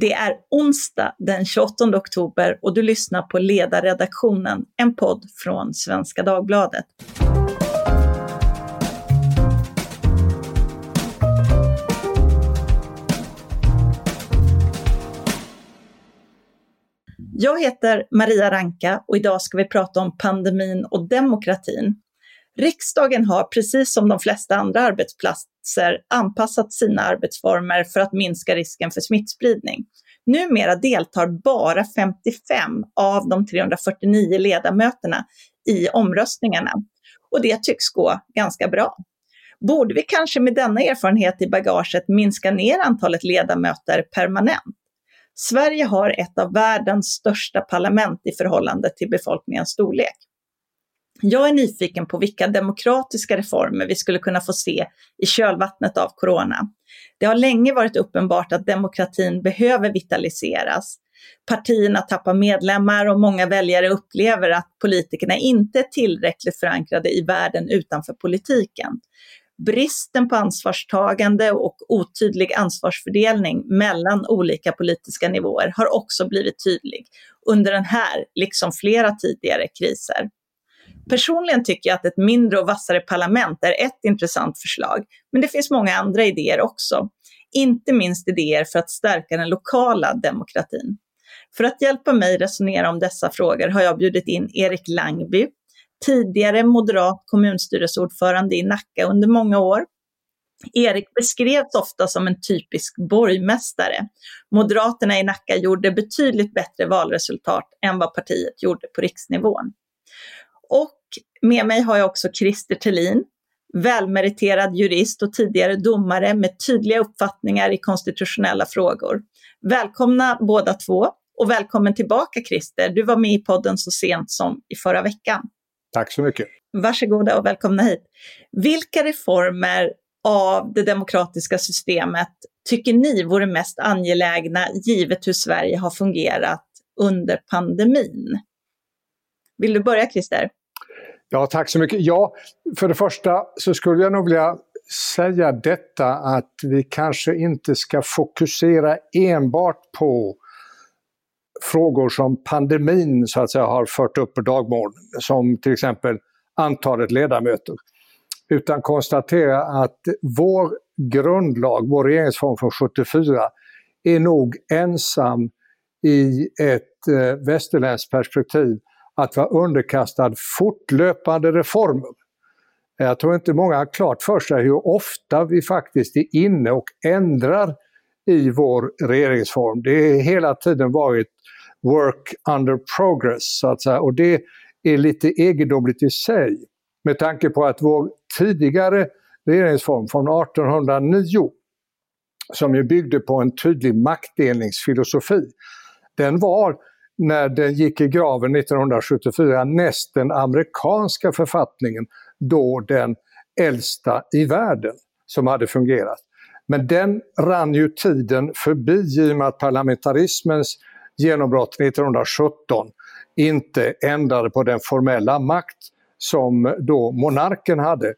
Det är onsdag den 28 oktober och du lyssnar på Ledarredaktionen, en podd från Svenska Dagbladet. Jag heter Maria Ranka och idag ska vi prata om pandemin och demokratin. Riksdagen har, precis som de flesta andra arbetsplatser, anpassat sina arbetsformer för att minska risken för smittspridning. Numera deltar bara 55 av de 349 ledamöterna i omröstningarna och det tycks gå ganska bra. Borde vi kanske med denna erfarenhet i bagaget minska ner antalet ledamöter permanent? Sverige har ett av världens största parlament i förhållande till befolkningens storlek. Jag är nyfiken på vilka demokratiska reformer vi skulle kunna få se i kölvattnet av corona. Det har länge varit uppenbart att demokratin behöver vitaliseras. Partierna tappar medlemmar och många väljare upplever att politikerna inte är tillräckligt förankrade i världen utanför politiken. Bristen på ansvarstagande och otydlig ansvarsfördelning mellan olika politiska nivåer har också blivit tydlig under den här, liksom flera tidigare kriser. Personligen tycker jag att ett mindre och vassare parlament är ett intressant förslag, men det finns många andra idéer också. Inte minst idéer för att stärka den lokala demokratin. För att hjälpa mig resonera om dessa frågor har jag bjudit in Erik Langby, tidigare moderat kommunstyrelseordförande i Nacka under många år. Erik beskrevs ofta som en typisk borgmästare. Moderaterna i Nacka gjorde betydligt bättre valresultat än vad partiet gjorde på riksnivån. Och med mig har jag också Christer Tellin, välmeriterad jurist och tidigare domare med tydliga uppfattningar i konstitutionella frågor. Välkomna båda två och välkommen tillbaka Christer. Du var med i podden så sent som i förra veckan. Tack så mycket. Varsågoda och välkomna hit. Vilka reformer av det demokratiska systemet tycker ni vore mest angelägna givet hur Sverige har fungerat under pandemin? Vill du börja Christer? Ja, tack så mycket. Ja, för det första så skulle jag nog vilja säga detta att vi kanske inte ska fokusera enbart på frågor som pandemin så att säga har fört upp på dagordningen, som till exempel antalet ledamöter. Utan konstatera att vår grundlag, vår regeringsform från 74, är nog ensam i ett eh, västerländskt perspektiv att vara underkastad fortlöpande reformer. Jag tror inte många har klart för sig hur ofta vi faktiskt är inne och ändrar i vår regeringsform. Det har hela tiden varit work under progress, så att säga. Och det är lite egendomligt i sig med tanke på att vår tidigare regeringsform från 1809, som ju byggde på en tydlig maktdelningsfilosofi, den var när den gick i graven 1974 näst den amerikanska författningen, då den äldsta i världen som hade fungerat. Men den rann ju tiden förbi i och med att parlamentarismens genombrott 1917 inte ändrade på den formella makt som då monarken hade.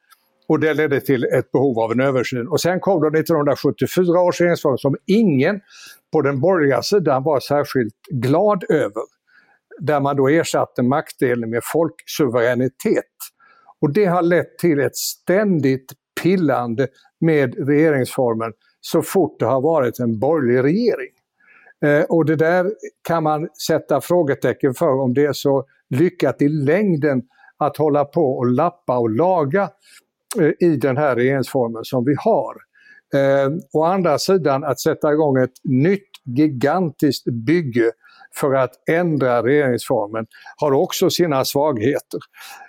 Och det ledde till ett behov av en översyn. Och sen kom då 1974 års regeringsform som ingen på den borgerliga sidan var särskilt glad över. Där man då ersatte maktdelning med folksuveränitet. Och det har lett till ett ständigt pillande med regeringsformen så fort det har varit en borgerlig regering. Eh, och det där kan man sätta frågetecken för om det är så lyckat i längden att hålla på och lappa och laga Eh, i den här regeringsformen som vi har. Eh, å andra sidan att sätta igång ett nytt gigantiskt bygge för att ändra regeringsformen har också sina svagheter.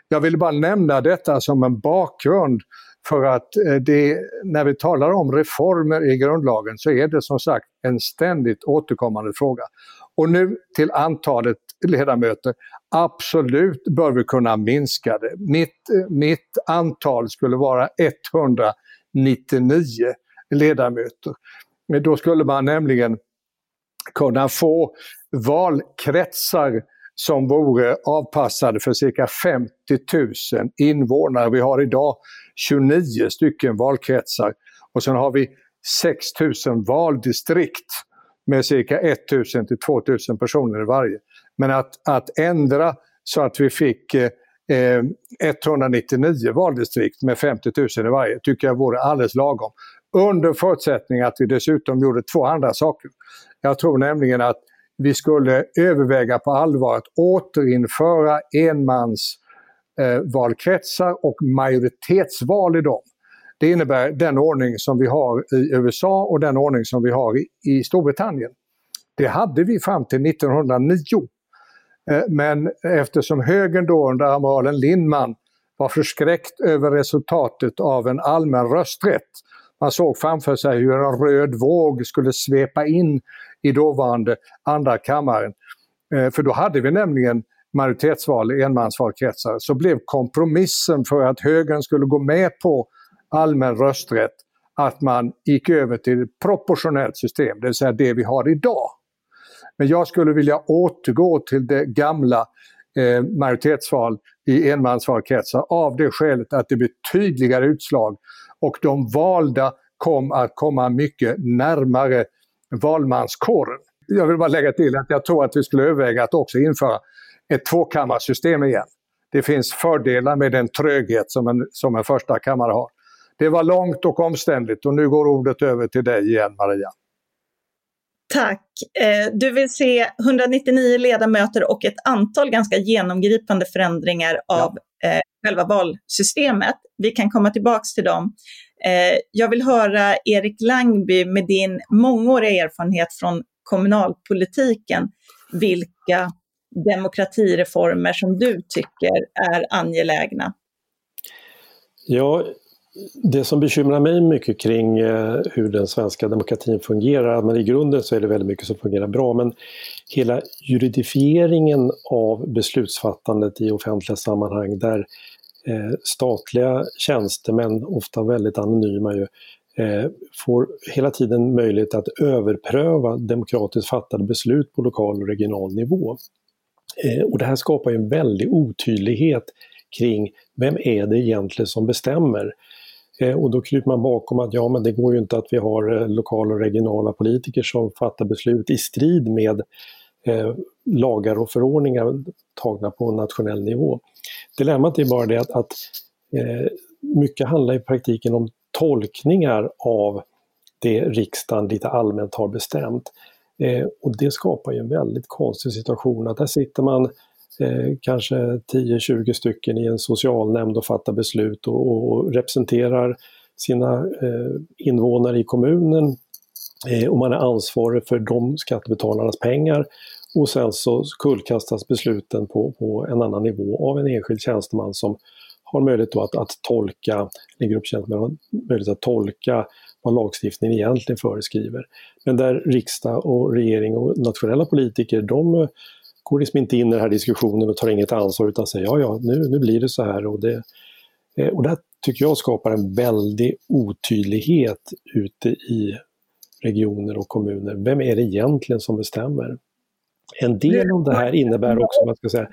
Jag vill bara nämna detta som en bakgrund för att eh, det, när vi talar om reformer i grundlagen så är det som sagt en ständigt återkommande fråga. Och nu till antalet ledamöter. Absolut bör vi kunna minska det. Mitt, mitt antal skulle vara 199 ledamöter. Men då skulle man nämligen kunna få valkretsar som vore avpassade för cirka 50 000 invånare. Vi har idag 29 stycken valkretsar och sen har vi 6 000 valdistrikt med cirka 1000 till 2000 personer i varje. Men att, att ändra så att vi fick eh, eh 199 valdistrikt med 50 000 i varje tycker jag vore alldeles lagom. Under förutsättning att vi dessutom gjorde två andra saker. Jag tror nämligen att vi skulle överväga på allvar att återinföra enmans eh, valkretsar och majoritetsval i dem. Det innebär den ordning som vi har i USA och den ordning som vi har i, i Storbritannien. Det hade vi fram till 1909. Eh, men eftersom högern då under amiralen Lindman var förskräckt över resultatet av en allmän rösträtt. Man såg framför sig hur en röd våg skulle svepa in i dåvarande andra kammaren. Eh, för då hade vi nämligen majoritetsval i enmansvalkretsar. Så blev kompromissen för att högern skulle gå med på allmän rösträtt att man gick över till proportionellt system, det vill säga det vi har idag. Men jag skulle vilja återgå till det gamla eh, majoritetsval i enmansvalkretsar av det skälet att det blir tydligare utslag och de valda kom att komma mycket närmare valmanskåren. Jag vill bara lägga till att jag tror att vi skulle överväga att också införa ett tvåkammarsystem igen. Det finns fördelar med den tröghet som en, som en första kammare har. Det var långt och omständligt och nu går ordet över till dig igen Maria. Tack. Eh, du vill se 199 ledamöter och ett antal ganska genomgripande förändringar av ja. Eh, själva valsystemet. Vi kan komma tillbaka till dem. Eh, jag vill höra Erik Langby med din mångåriga erfarenhet från kommunalpolitiken, vilka demokratireformer som du tycker är angelägna? Ja, det som bekymrar mig mycket kring eh, hur den svenska demokratin fungerar, men i grunden så är det väldigt mycket som fungerar bra, men hela juridifieringen av beslutsfattandet i offentliga sammanhang där eh, statliga tjänstemän, ofta väldigt anonyma ju, eh, får hela tiden möjlighet att överpröva demokratiskt fattade beslut på lokal och regional nivå. Och det här skapar en väldig otydlighet kring vem är det egentligen som bestämmer? Eh, och då kryper man bakom att ja, men det går ju inte att vi har eh, lokala och regionala politiker som fattar beslut i strid med eh, lagar och förordningar tagna på nationell nivå. Dilemmat är bara det att, att eh, mycket handlar i praktiken om tolkningar av det riksdagen lite allmänt har bestämt. Eh, och det skapar ju en väldigt konstig situation att där sitter man Eh, kanske 10-20 stycken i en socialnämnd och fattar beslut och, och representerar sina eh, invånare i kommunen eh, och man är ansvarig för de skattebetalarnas pengar och sen så kullkastas besluten på, på en annan nivå av en enskild tjänsteman som har möjlighet att, att tolka, en grupp tjänstemän har möjlighet att tolka vad lagstiftningen egentligen föreskriver. Men där riksdag och regering och nationella politiker, de går liksom inte in i den här diskussionen och tar inget ansvar utan säger ja, ja, nu, nu blir det så här. Och det, eh, och det här tycker jag skapar en väldig otydlighet ute i regioner och kommuner. Vem är det egentligen som bestämmer? En del av det här innebär också man ska säga,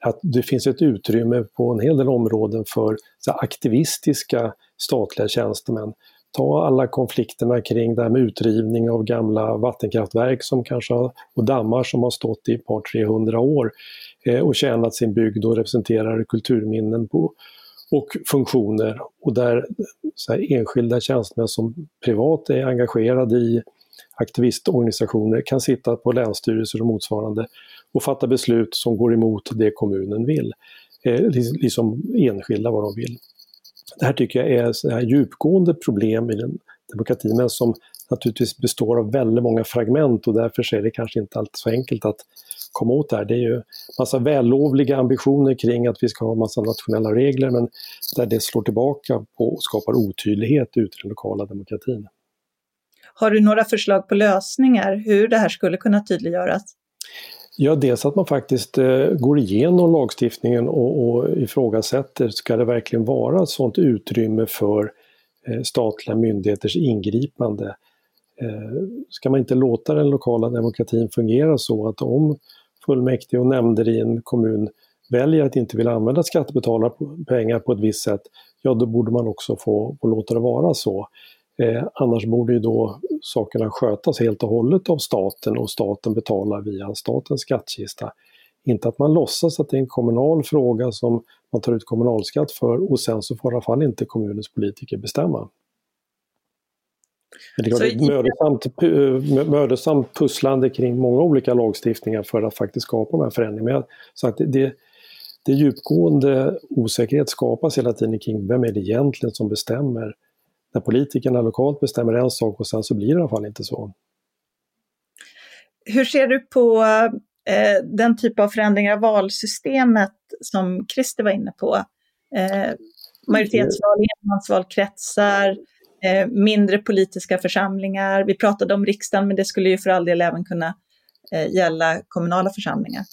att det finns ett utrymme på en hel del områden för så aktivistiska statliga tjänstemän ta alla konflikterna kring det här med utrivning av gamla vattenkraftverk som kanske har, och dammar som har stått i ett par 300 år eh, och tjänat sin bygd och representerar kulturminnen på, och funktioner och där här, enskilda tjänstemän som privat är engagerade i aktivistorganisationer kan sitta på länsstyrelser och motsvarande och fatta beslut som går emot det kommunen vill. Eh, liksom enskilda vad de vill. Det här tycker jag är så här djupgående problem i den demokratin, men som naturligtvis består av väldigt många fragment och därför är det kanske inte alltid så enkelt att komma åt det här. Det är ju massa vällovliga ambitioner kring att vi ska ha massa nationella regler, men där det slår tillbaka på och skapar otydlighet ute i den lokala demokratin. Har du några förslag på lösningar hur det här skulle kunna tydliggöras? Ja, dels att man faktiskt eh, går igenom lagstiftningen och, och ifrågasätter, ska det verkligen vara ett sådant utrymme för eh, statliga myndigheters ingripande? Eh, ska man inte låta den lokala demokratin fungera så att om fullmäktige och nämnder i en kommun väljer att inte vilja använda skattebetalarpengar på ett visst sätt, ja då borde man också få, få låta det vara så. Eh, annars borde ju då sakerna skötas helt och hållet av staten och staten betalar via statens skattkista. Inte att man låtsas att det är en kommunal fråga som man tar ut kommunalskatt för och sen så får i alla fall inte kommunens politiker bestämma. Men det är, ett mödosamt, mödosamt pusslande kring många olika lagstiftningar för att faktiskt skapa de här förändringarna. Sagt, det, det djupgående osäkerhet skapas hela tiden kring vem är det egentligen som bestämmer när politikerna lokalt bestämmer en sak och sen så blir det i alla fall inte så. Hur ser du på eh, den typ av förändringar av valsystemet som Christer var inne på? Eh, majoritetsval, enmansvalkretsar, eh, mindre politiska församlingar. Vi pratade om riksdagen, men det skulle ju för all del även kunna eh, gälla kommunala församlingar.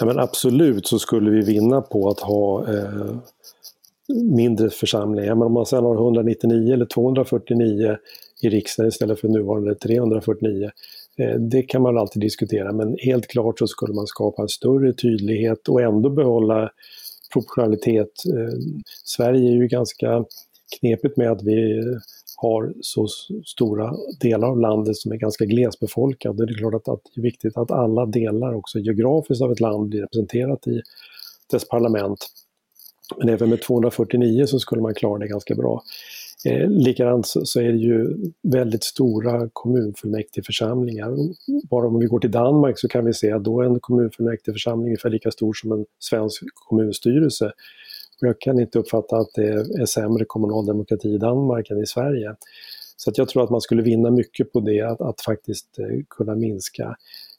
Ja, men absolut så skulle vi vinna på att ha eh, mindre församlingar. Men om man sedan har 199 eller 249 i riksdagen istället för nuvarande 349, eh, det kan man alltid diskutera. Men helt klart så skulle man skapa en större tydlighet och ändå behålla proportionalitet. Eh, Sverige är ju ganska knepigt med att vi har så stora delar av landet som är ganska glesbefolkade. Det är klart att, att det är viktigt att alla delar också geografiskt av ett land blir representerat i dess parlament. Men även med 249 så skulle man klara det ganska bra. Eh, likadant så, så, är det ju väldigt stora kommunfullmäktigeförsamlingar. Bara om vi går till Danmark så kan vi se att då är en kommunfullmäktigeförsamling ungefär lika stor som en svensk kommunstyrelse. Och jag kan inte uppfatta att det är sämre kommunal demokrati i Danmark än i Sverige. Så att jag tror att man skulle vinna mycket på det, att, att faktiskt eh, kunna minska.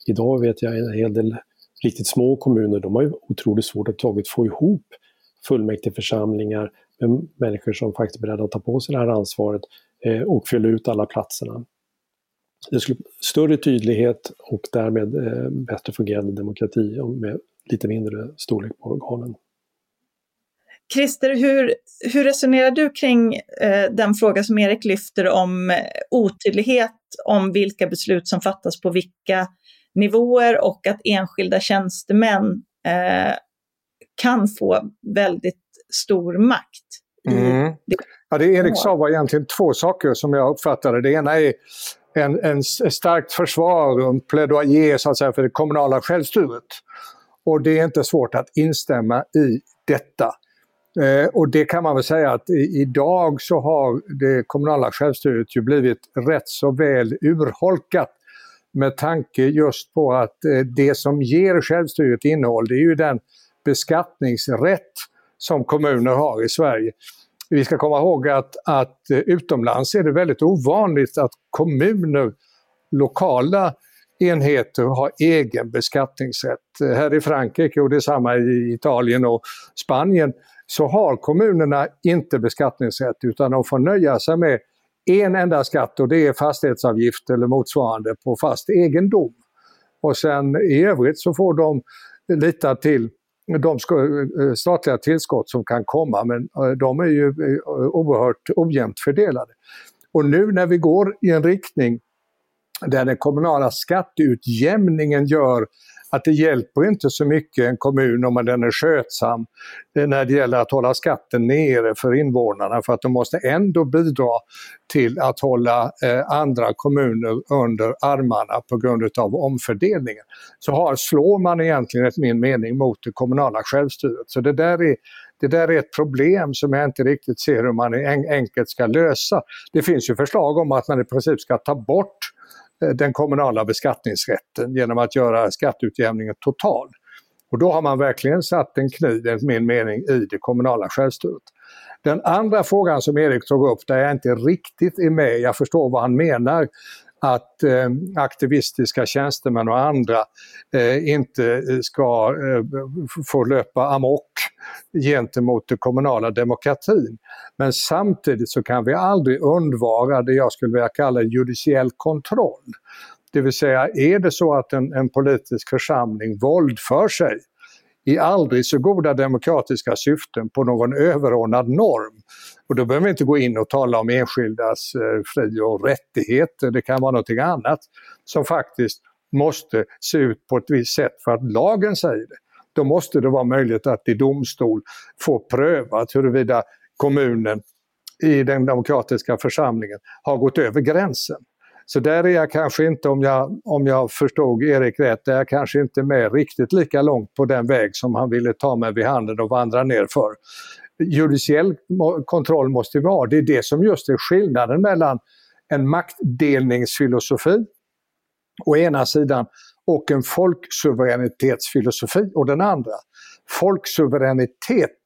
Idag vet jag en hel del riktigt små kommuner, de har ju otroligt svårt att taget få ihop fullmäktigeförsamlingar med människor som faktiskt är beredda att ta på sig det här ansvaret eh, och fylla ut alla platserna. Det skulle större tydlighet och därmed eh, bättre fungerande demokrati med lite mindre storlek på organen. Christer, hur, hur resonerar du kring eh, den fråga som Erik lyfter om eh, otydlighet om vilka beslut som fattas på vilka nivåer och att enskilda tjänstemän eh, kan få väldigt stor makt. Mm. Ja, det Erik sa var egentligen två saker som jag uppfattade. Det ena är en, en starkt försvar och en plaidoyer så att säga, för det kommunala självstyret. Och det är inte svårt att instämma i detta. Eh, och det kan man väl säga att i, idag så har det kommunala självstyret ju blivit rätt så väl urholkat med tanke just på att eh, det som ger självstyret innehåll det är ju den beskattningsrätt som kommuner har i Sverige. Vi ska komma ihåg att, att eh, utomlands är det väldigt ovanligt att kommuner, lokala enheter har egen beskattningsrätt. Eh, här i Frankrike och detsamma i Italien och Spanien så har kommunerna inte beskattningsrätt utan de får nöja sig med en enda skatt och det är fastighetsavgift eller motsvarande på fast egendom. Och sen i övrigt så får de lita till de eh, statliga tillskott som kan komma men eh, de är ju eh, oerhört ojämnt fördelade. Och nu när vi går i en riktning där den kommunala skatteutjämningen gör att det hjälper inte så mycket en kommun om den är skötsam eh, när det gäller att hålla skatten nere för invånarna för att de måste ändå bidra till att hålla eh, andra kommuner under armarna på grund av omfördelningen. Så har, slår man egentligen enligt min mening mot det kommunala självstyret. Så det där är det där är ett problem som jag inte riktigt ser hur man enkelt ska lösa. Det finns ju förslag om att man i princip ska ta bort Eh, Eh, den kommunala beskattningsrätten genom att göra skatteutjämningen total. Och då har man verkligen satt en kniv, enligt min mening, i det kommunala självstyret. Den andra frågan som Erik tog upp, där jag inte riktigt är med, jag förstår vad han menar, att eh, aktivistiska tjänstemän och andra eh, inte eh, ska eh, få löpa amok gentemot den kommunala demokratin. Men samtidigt så kan vi aldrig undvara det jag skulle vilja kalla judiciell kontroll. Det vill säga, är det så att en, en politisk församling våldför sig i aldrig så goda demokratiska syften på någon överordnad norm. Och då behöver vi inte gå in och tala om enskildas eh, fri och rättigheter, det kan vara någonting annat som faktiskt måste se ut på ett visst sätt för att lagen säger det. Då måste det vara möjligt att i domstol få prövat huruvida kommunen i den demokratiska församlingen har gått över gränsen. Så där är jag kanske inte, om jag, om jag förstod Erik rätt, är jag kanske inte med riktigt lika långt på den väg som han ville ta mig vid handen och vandra ner för. Judiciell kontroll måste vara, det är det som just är skillnaden mellan en maktdelningsfilosofi å ena sidan och en folksuveränitetsfilosofi å den andra. Folksuveränitet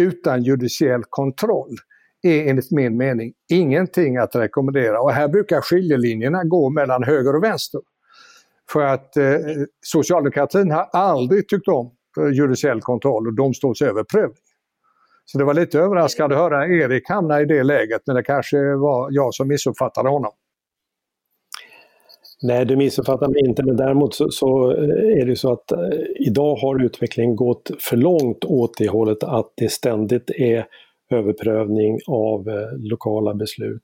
utan judiciell kontroll är enligt min mening ingenting att rekommendera. Och här brukar skiljelinjerna gå mellan höger och vänster. För att eh, socialdemokratin har aldrig tyckt om eh, judiciell kontroll och domstolsöverprövning. Så det var lite överraskande att höra Erik hamna i det läget, men det kanske var jag som missuppfattade honom. Nej, du missuppfattar mig inte, men däremot så, så, eh, är det så att eh, idag har utvecklingen gått för långt åt det hållet att det ständigt är överprövning av eh, lokala beslut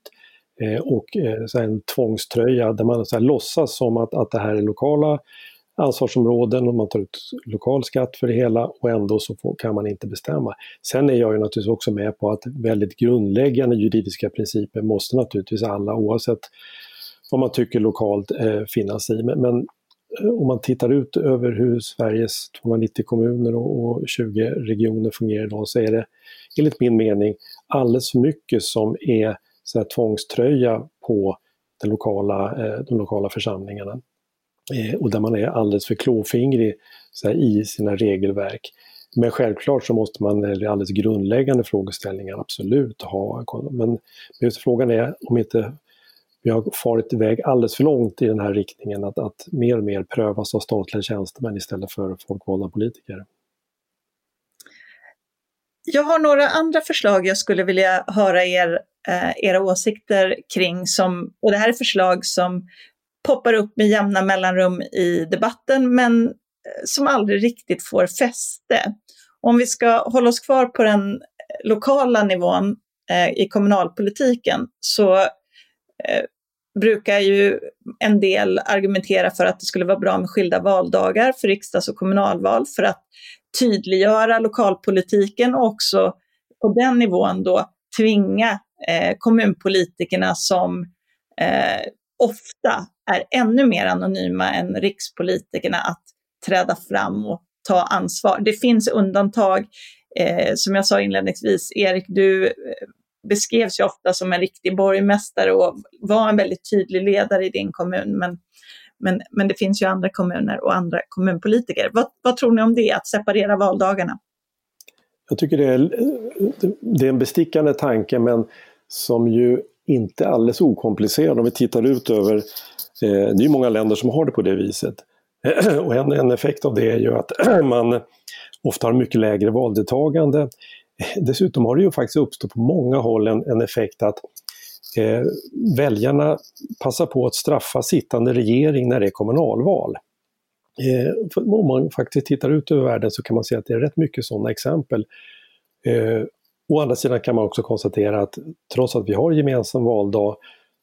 eh, och eh, så en tvångströja där man så här, låtsas som att, att det här är lokala ansvarsområden och man tar ut lokal skatt för det hela och ändå så får, kan man inte bestämma. Sen är jag ju naturligtvis också med på att väldigt grundläggande juridiska principer måste naturligtvis alla oavsett vad man tycker lokalt eh, finnas i. Men, men eh, om man tittar ut över hur Sveriges 290 kommuner och, och 20 regioner fungerar idag så är det enligt min mening alldeles för mycket som är så här, tvångströja på den lokala, eh, de lokala församlingarna. Eh, och där man är alldeles för klåfingrig så här, i sina regelverk. Men självklart så måste man, eller alldeles grundläggande frågeställningar, absolut ha. Men just frågan är om inte vi har farit iväg alldeles för långt i den här riktningen att, att mer och mer prövas av statliga tjänstemän istället för folkvalda politiker. Jag har några andra förslag jag skulle vilja höra er, eh, era åsikter kring. Som, och det här är förslag som poppar upp med jämna mellanrum i debatten men eh, som aldrig riktigt får fäste. Om vi ska hålla oss kvar på den eh, lokala nivån eh, i kommunalpolitiken så eh, brukar ju en del argumentera för att det skulle vara bra med skilda valdagar för riksdags och kommunalval för att tydliggöra lokalpolitiken och också på den nivån då tvinga eh, kommunpolitikerna som eh, ofta är ännu mer anonyma än rikspolitikerna att träda fram och ta ansvar. Det finns undantag. Eh, som jag sa inledningsvis, Erik, du eh, beskrevs ju ofta som en riktig borgmästare och var en väldigt tydlig ledare i din kommun. Men men, men det finns ju andra kommuner och andra kommunpolitiker. Vad, vad tror ni om det, att separera valdagarna? Jag tycker det är, det är en bestickande tanke men som ju inte alldeles okomplicerad om vi tittar ut över, eh, det är många länder som har det på det viset. Och en, en effekt av det är ju att man ofta har mycket lägre valdeltagande. Dessutom har det ju faktiskt uppstått på många håll en, en effekt att eh, väljarna passar på att straffa sittande regering när det är kommunalval. Eh, om man faktiskt tittar ut över världen så kan man se att det är rätt mycket sådana exempel. Eh, å andra sidan kan man också konstatera att trots att vi har gemensam valdag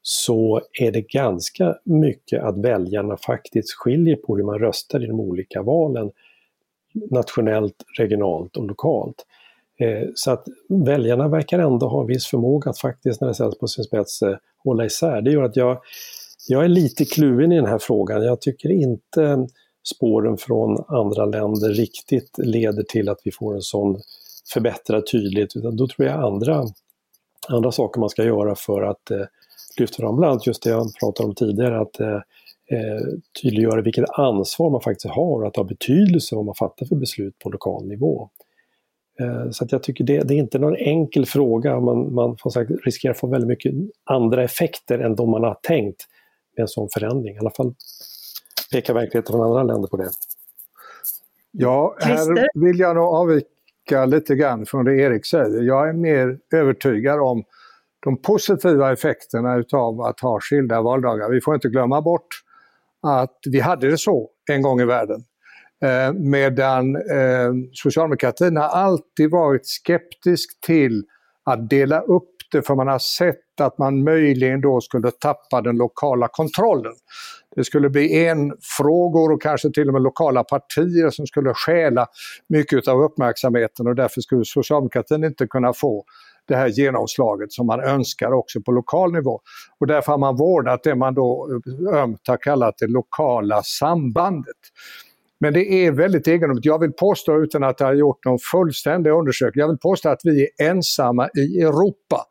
så är det ganska mycket att väljarna faktiskt skiljer på hur man röstar i de olika valen nationellt, regionalt och lokalt. Eh, så att väljarna verkar ändå ha en viss förmåga att faktiskt, när det ställs på sin spets, eh, hålla isär. Det gör att jag, jag är lite kluven i den här frågan. Jag tycker inte spåren från andra länder riktigt leder till att vi får en sån förbättrad tydlighet, utan då tror jag andra, andra saker man ska göra för att eh, lyfta fram, bland annat just det jag pratade om tidigare, att eh, eh tydliggöra vilket ansvar man faktiskt har och att ha betydelse vad man fattar för beslut på lokal nivå. Eh, så att jag tycker det, det, är inte någon enkel fråga. Man, man sagt, riskerar att få väldigt mycket andra effekter än de man har tänkt med en sån förändring. I alla fall pekar verkligheten från andra länder på det. Ja, här vill jag nog avvika lite grann från det Erik säger. Jag är mer övertygad om de positiva effekterna utav att ha skilda valdagar. Vi får inte glömma bort att vi hade det så en gång i världen. Eh, medan eh, socialdemokratin har alltid varit skeptisk till att dela upp det för man har sett att man möjligen då skulle tappa den lokala kontrollen. Det skulle bli en-frågor och kanske till och med lokala partier som skulle stjäla mycket av uppmärksamheten och därför skulle socialdemokratin inte kunna få det här genomslaget som man önskar också på lokal nivå. Och därför har man vårdat det man då eh, ömt har kallat det lokala sambandet. Men det är väldigt egendomligt. Jag vill påstå, utan att ha gjort någon fullständig undersökning, jag vill påstå att vi är ensamma i Europa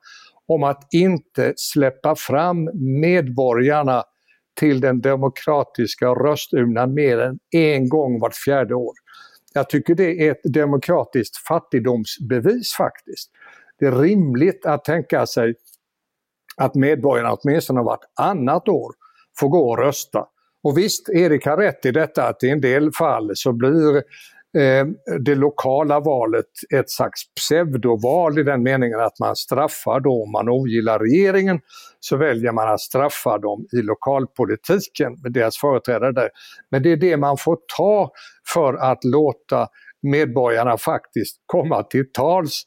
om att inte släppa fram medborgarna till den demokratiska rösturnan mer än en gång vart fjärde år. Jag tycker det är ett demokratiskt fattigdomsbevis faktiskt. Det är rimligt att tänka sig att medborgarna åtminstone vartannat år får gå och rösta. Och visst, Erik har rätt i detta att i en del fall så blir Eh, det lokala valet ett slags pseudoval i den meningen att man straffar då om man ogillar regeringen så väljer man att straffa dem i lokalpolitiken med deras företrädare där. Men det är det man får ta för att låta medborgarna faktiskt komma till tals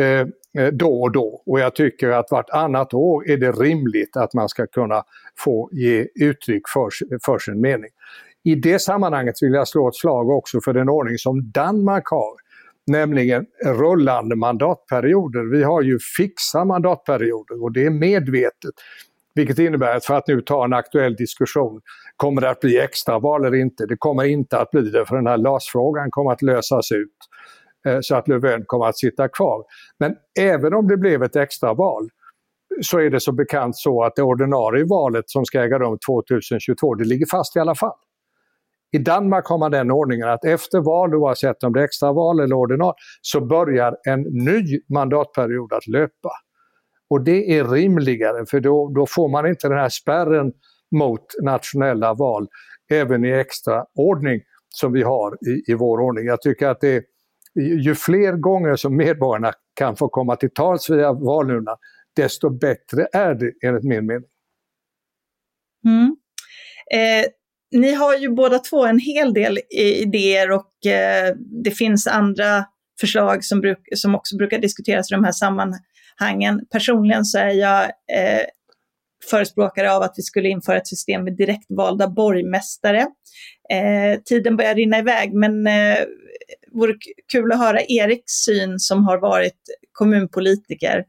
eh, då och då. Och jag tycker att vartannat år är det rimligt att man ska kunna få ge uttryck för, för sin mening. I det sammanhanget vill jag slå ett slag också för den ordning som Danmark har, nämligen rullande mandatperioder. Vi har ju fixa mandatperioder och det är medvetet. Vilket innebär att, för att nu ta en aktuell diskussion, kommer det att bli extraval eller inte? Det kommer inte att bli det, för den här LAS-frågan kommer att lösas ut eh, så att Löfven kommer att sitta kvar. Men även om det blev ett extraval så är det som bekant så att det ordinarie valet som ska äga rum 2022, det ligger fast i alla fall. I Danmark har man den ordningen att efter val, oavsett om det är extraval eller ordinal, så börjar en ny mandatperiod att löpa. Och det är rimligare för då, då får man inte den här spärren mot nationella val även i extra ordning som vi har i, i vår ordning. Jag tycker att det ju fler gånger som medborgarna kan få komma till tals via valurnan, desto bättre är det enligt min mening. Mm. Eh, ni har ju båda två en hel del idéer och eh, det finns andra förslag som, bruk, som också brukar diskuteras i de här sammanhangen. Personligen så är jag eh, förespråkare av att vi skulle införa ett system med direktvalda borgmästare. Eh, tiden börjar rinna iväg, men eh, vore kul att höra Eriks syn som har varit kommunpolitiker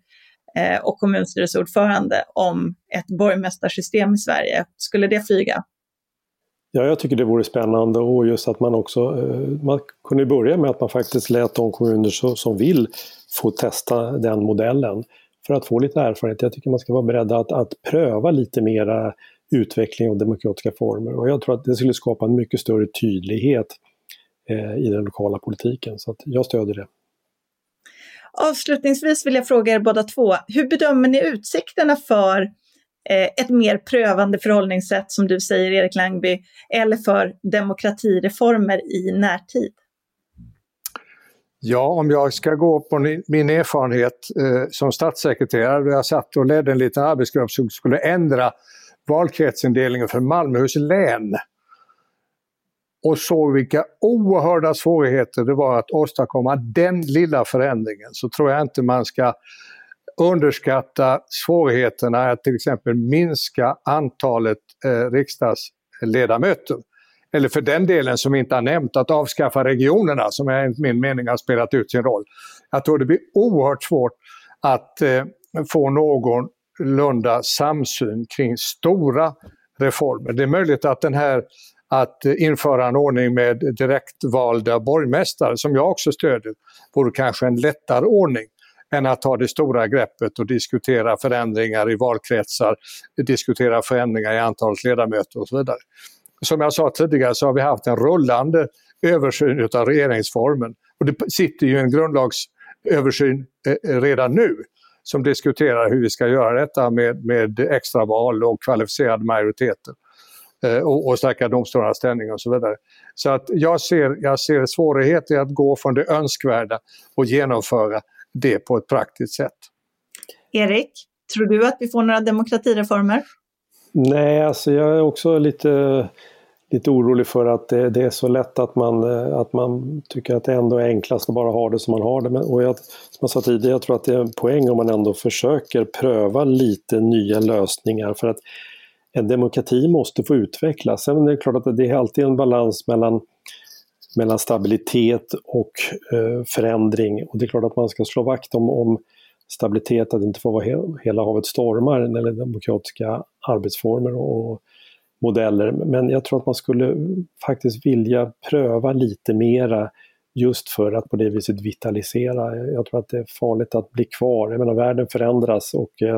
eh, och kommunstyrelseordförande om ett borgmästarsystem i Sverige. Skulle det flyga? Ja, jag tycker det vore spännande och just att man också eh, man kunde börja med att man faktiskt lät de kommuner som vill få testa den modellen för att få lite erfarenhet. Jag tycker man ska vara beredd att, att pröva lite mera utveckling av demokratiska former och jag tror att det skulle skapa en mycket större tydlighet eh, i den lokala politiken. Så att jag stödjer det. Avslutningsvis vill jag fråga er båda två, hur bedömer ni utsikterna för Eh, ett mer prövande förhållningssätt som du säger Erik Langby, eller för demokratireformer i närtid? Ja, om jag ska gå på min erfarenhet eh, som statssekreterare, då jag satt och ledde en liten arbetsgrupp som skulle ändra valkretsindelningen för Malmöhus län och såg vilka oerhörda svårigheter det var att åstadkomma den lilla förändringen så tror jag inte man ska underskatta svårigheterna att till exempel minska antalet eh, riksdagsledamöter. Eller för den delen som vi inte har nämnt, att avskaffa regionerna som enligt min mening har spelat ut sin roll. Jag tror det blir oerhört svårt att eh, få någorlunda samsyn kring stora reformer. Det är möjligt att den här att införa en ordning med direktvalda borgmästare, som jag också stödjer, vore kanske en lättare ordning än att ta det stora greppet och diskutera förändringar i valkretsar, diskutera förändringar i antalet ledamöter och så vidare. Som jag sa tidigare så har vi haft en rullande översyn av regeringsformen och det sitter ju en grundlagsöversyn eh, eh, redan nu som diskuterar hur vi ska göra detta med, med extraval och kvalificerade majoriteter eh, och, och stärka domstolarnas ställning och så vidare. Så att jag ser, jag ser svårigheter i att gå från det önskvärda och genomföra det på ett praktiskt sätt. Erik, tror du att vi får några demokratireformer? Nej, alltså jag är också lite, lite orolig för att det, det, är så lätt att man, att man tycker att det ändå är enklast att bara ha det som man har det. Men, och jag, som jag sa tidigare, jag tror att det är en poäng om man ändå försöker pröva lite nya lösningar för att en demokrati måste få utvecklas. Sen är det klart att det är alltid en balans mellan mellan stabilitet och eh, förändring. Och det är klart att man ska slå vakt om, om stabilitet, att det inte får vara hela havet stormar när det gäller demokratiska arbetsformer och modeller. Men jag tror att man skulle faktiskt vilja pröva lite mera just för att på det viset vitalisera. Jag tror att det är farligt att bli kvar. Jag menar, världen förändras och eh,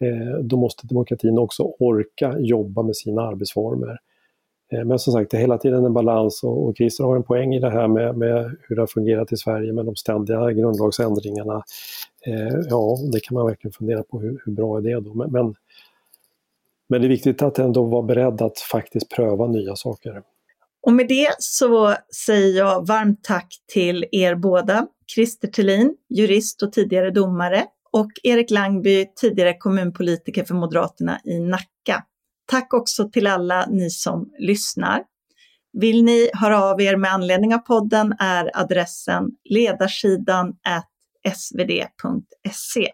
eh då måste demokratin också orka jobba med sina arbetsformer. Eh, men som sagt, det är hela tiden en balans och, och Christer har en poäng i det här med, med, hur det har fungerat i Sverige med de ständiga grundlagsändringarna. Eh, ja, det kan man verkligen fundera på, hur, hur bra är det då? Men, men, men, det är viktigt att ändå vara beredd att faktiskt pröva nya saker. Och med det så säger jag varmt tack till er båda, Christer Thelin, jurist och tidigare domare, och Erik Langby, tidigare kommunpolitiker för Moderaterna i Nacka. Tack också till alla ni som lyssnar. Vill ni höra av er med anledning av podden är adressen ledarsidan svd.se.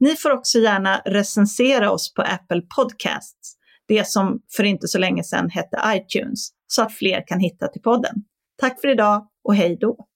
Ni får också gärna recensera oss på Apple Podcasts, det som för inte så länge sedan hette iTunes, så att fler kan hitta till podden. Tack för idag och hej då!